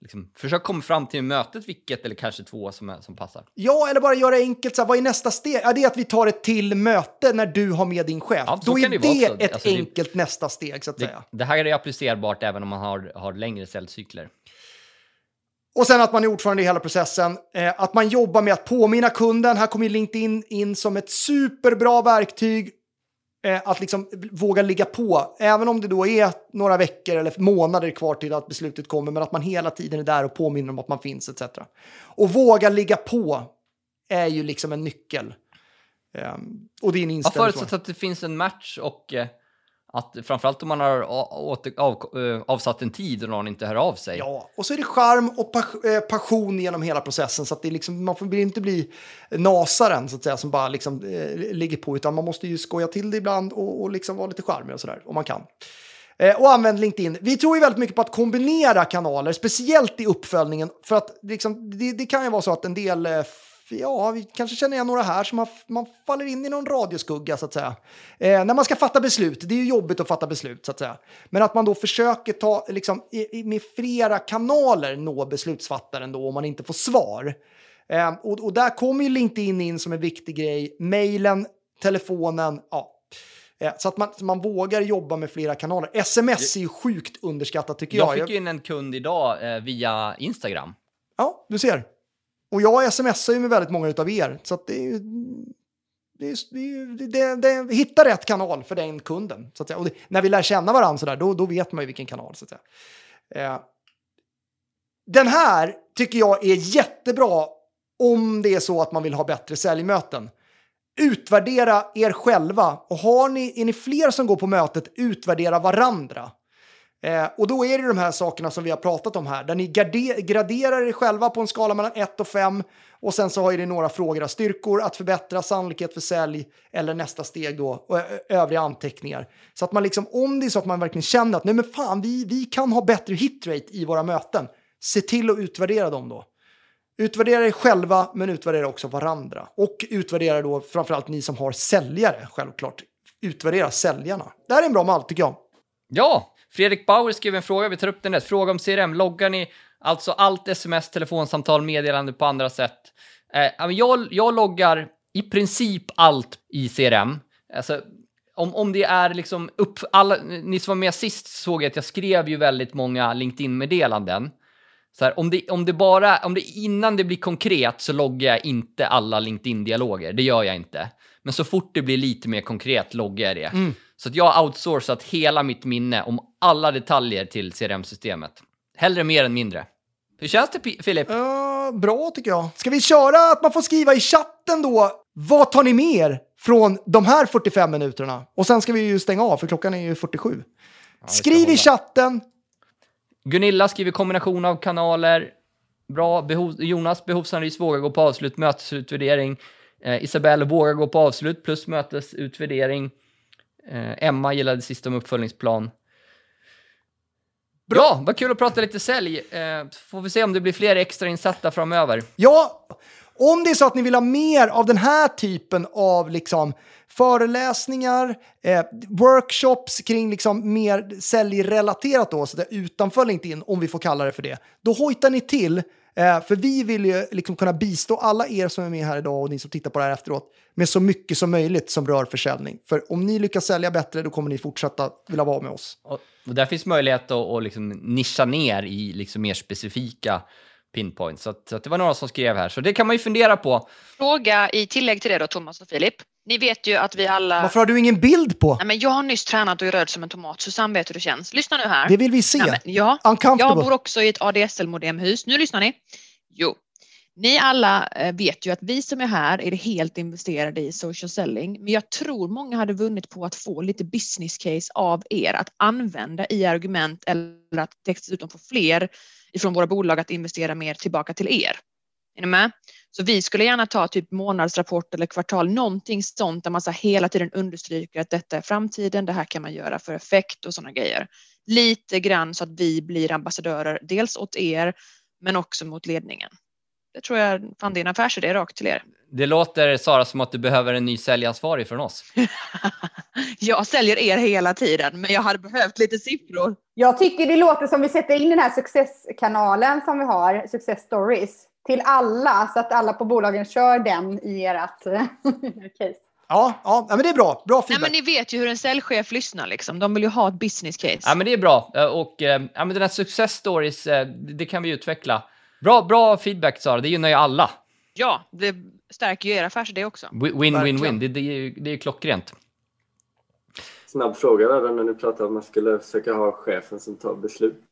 Liksom, försök komma fram till mötet vilket eller kanske två som, är, som passar. Ja, eller bara göra det enkelt. Så här, vad är nästa steg? Ja, det är att vi tar ett till möte när du har med din chef. Ja, Då är det, det ett Alltså, det- enkelt nästa steg, så att Det, säga. det här är applicerbart även om man har, har längre säljcykler. Och sen att man är ordförande i hela processen. Eh, att man jobbar med att påminna kunden. Här kommer LinkedIn in som ett superbra verktyg. Eh, att liksom våga ligga på. Även om det då är några veckor eller månader kvar till att beslutet kommer. Men att man hela tiden är där och påminner om att man finns etc. Och våga ligga på är ju liksom en nyckel. Eh, och det är en Ja, inställning. förutsatt att det finns en match och eh, att framförallt om man har åter, av, eh, avsatt en tid och någon inte hör av sig. Ja, och så är det charm och eh, passion genom hela processen. Så att det är liksom, man får inte bli nasaren så att säga, som bara liksom, eh, ligger på. Utan man måste ju skoja till det ibland och, och liksom vara lite charmig och sådär, om man kan. Eh, och använd LinkedIn. Vi tror ju väldigt mycket på att kombinera kanaler, speciellt i uppföljningen. För att liksom, det, det kan ju vara så att en del, eh, ja, vi kanske känner igen några här som har, man faller in i någon radioskugga så att säga. Eh, när man ska fatta beslut, det är ju jobbigt att fatta beslut så att säga. Men att man då försöker ta, liksom, i, i, med flera kanaler nå beslutsfattaren då om man inte får svar. Eh, och, och där kommer ju LinkedIn in som en viktig grej. Mailen, telefonen, ja. Eh, Så att man, så man vågar jobba med flera kanaler. Sms är ju sjukt underskattat tycker jag. Jag fick ju in en kund idag eh, via Instagram. Ja, du ser. Och jag smsar ju med väldigt många av er. Så att det är ju... Det det det, det, hitta rätt kanal för den kunden. Så att säga. Och det, när vi lär känna varandra sådär, då, då vet man ju vilken kanal. Så att säga. Eh, den här tycker jag är jättebra om det är så att man vill ha bättre säljmöten. Utvärdera er själva. Och har ni, är ni fler som går på mötet, utvärdera varandra. Eh, och då är det de här sakerna som vi har pratat om här, där ni graderar er själva på en skala mellan 1 och 5 och sen så har ni några frågor, styrkor, att förbättra, sannolikhet för sälj eller nästa steg då, och övriga anteckningar. Så att man liksom, om det är så att man verkligen känner att nej men fan, vi, vi kan ha bättre hitrate i våra möten, se till att utvärdera dem då. Utvärdera er själva, men utvärdera också varandra. Och utvärdera då framförallt ni som har säljare, självklart. Utvärdera säljarna. Det här är en bra mall, tycker jag. Ja, Fredrik Bauer skrev en fråga, vi tar upp den där. Fråga om CRM. Loggar ni alltså allt sms, telefonsamtal, meddelande på andra sätt? Eh, jag, jag loggar i princip allt i CRM. Alltså, om, om det är liksom upp... Alla, ni som var med sist såg att jag skrev ju väldigt många LinkedIn-meddelanden. Så här, om, det, om det bara, om det innan det blir konkret så loggar jag inte alla LinkedIn-dialoger. Det gör jag inte. Men så fort det blir lite mer konkret loggar jag det. Mm. Så att jag har outsourcat hela mitt minne om alla detaljer till CRM-systemet. Hellre mer än mindre. Hur känns det, Filip? Ja, bra tycker jag. Ska vi köra att man får skriva i chatten då? Vad tar ni med er från de här 45 minuterna? Och sen ska vi ju stänga av för klockan är ju 47. Skriv i chatten. Gunilla skriver kombination av kanaler. Bra. Behov, Jonas, behovsanalys, våga gå på avslut, mötesutvärdering. Eh, Isabelle, våga gå på avslut plus mötesutvärdering. Eh, Emma gillade sist om uppföljningsplan. Bra, vad kul att prata lite sälj. Eh, får vi se om det blir fler extrainsatta framöver. Ja, om det är så att ni vill ha mer av den här typen av liksom föreläsningar, eh, workshops kring liksom mer säljrelaterat då, så det utanför LinkedIn, om vi får kalla det för det, då hojtar ni till. Eh, för vi vill ju liksom kunna bistå alla er som är med här idag och ni som tittar på det här efteråt med så mycket som möjligt som rör försäljning. För om ni lyckas sälja bättre, då kommer ni fortsätta vilja vara med oss. Och, och där finns möjlighet att, att liksom nischa ner i liksom mer specifika pinpoints. Så, att, så att det var några som skrev här, så det kan man ju fundera på. Fråga i tillägg till det då, Thomas och Filip. Ni vet ju att vi alla... Varför har du ingen bild på? Nej, men jag har nyss tränat och är röd som en tomat. Susanne vet hur det känns. Lyssna nu här. Det vill vi se. Nej, men, ja, jag bor också i ett ADSL-modemhus. Nu lyssnar ni. Jo, ni alla eh, vet ju att vi som är här är helt investerade i social selling. Men jag tror många hade vunnit på att få lite business case av er att använda i argument eller att dessutom få fler ifrån våra bolag att investera mer tillbaka till er. Är ni med? Så vi skulle gärna ta typ månadsrapport eller kvartal, någonting sånt där man så hela tiden understryker att detta är framtiden, det här kan man göra för effekt och sådana grejer. Lite grann så att vi blir ambassadörer, dels åt er men också mot ledningen. Det tror jag, fan det är en affärsidé rakt till er. Det låter, Sara, som att du behöver en ny säljansvarig från oss. jag säljer er hela tiden, men jag hade behövt lite siffror. Jag tycker det låter som vi sätter in den här successkanalen som vi har, Success Stories, till alla så att alla på bolagen kör den i ert case. Ja, ja, men det är bra. Bra Nej, feedback. men ni vet ju hur en säljchef lyssnar liksom. De vill ju ha ett business case. Ja, men det är bra. Eh, Och eh, ja, men den här success stories, eh, det kan vi utveckla. Bra, bra feedback, Sara. Det gynnar ju alla. Ja, det stärker ju er affärsidé också. Win, win, win, Verkligen. win. Det, det, är ju, det är ju klockrent. snabb fråga där när ni pratar om att man skulle försöka ha chefen som tar beslut.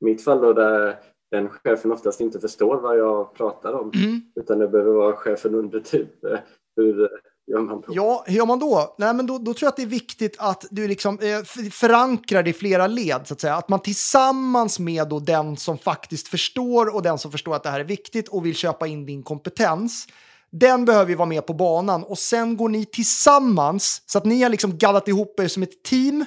I mitt fall då där den chefen oftast inte förstår vad jag pratar om utan det behöver vara chefen under typ eh, hur gör man då? Ja, hur gör man då? Nej, men då, då tror jag att det är viktigt att du liksom eh, förankrar det i flera led, så att säga. Att man tillsammans med då den som faktiskt förstår och den som förstår att det här är viktigt och vill köpa in din kompetens, den behöver ju vara med på banan och sen går ni tillsammans så att ni har liksom gaddat ihop er som ett team.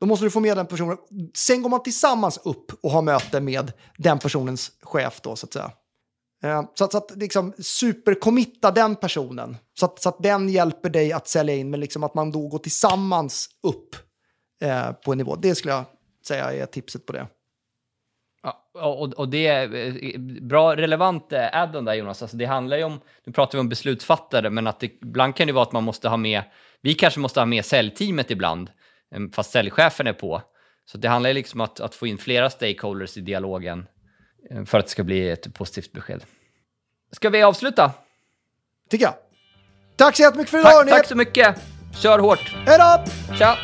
Då måste du få med den personen. Sen går man tillsammans upp och har möte med den personens chef då, så att säga. Eh, så att, så att liksom supercommitta den personen. Så att, så att den hjälper dig att sälja in, men liksom att man då går tillsammans upp eh, på en nivå. Det skulle jag säga är tipset på det. Ja, och, och det är eh, bra relevant eh, add-on där Jonas. Alltså det handlar ju om, nu pratar vi om beslutsfattare, men att det, ibland kan det vara att man måste ha med, vi kanske måste ha med säljteamet ibland, fast säljchefen är på. Så det handlar ju liksom om att, att få in flera stakeholders i dialogen för att det ska bli ett positivt besked. Ska vi avsluta? Tycker jag. Tack så jättemycket för idag, Tack, tack så mycket! Kör hårt! Hej då! Tja!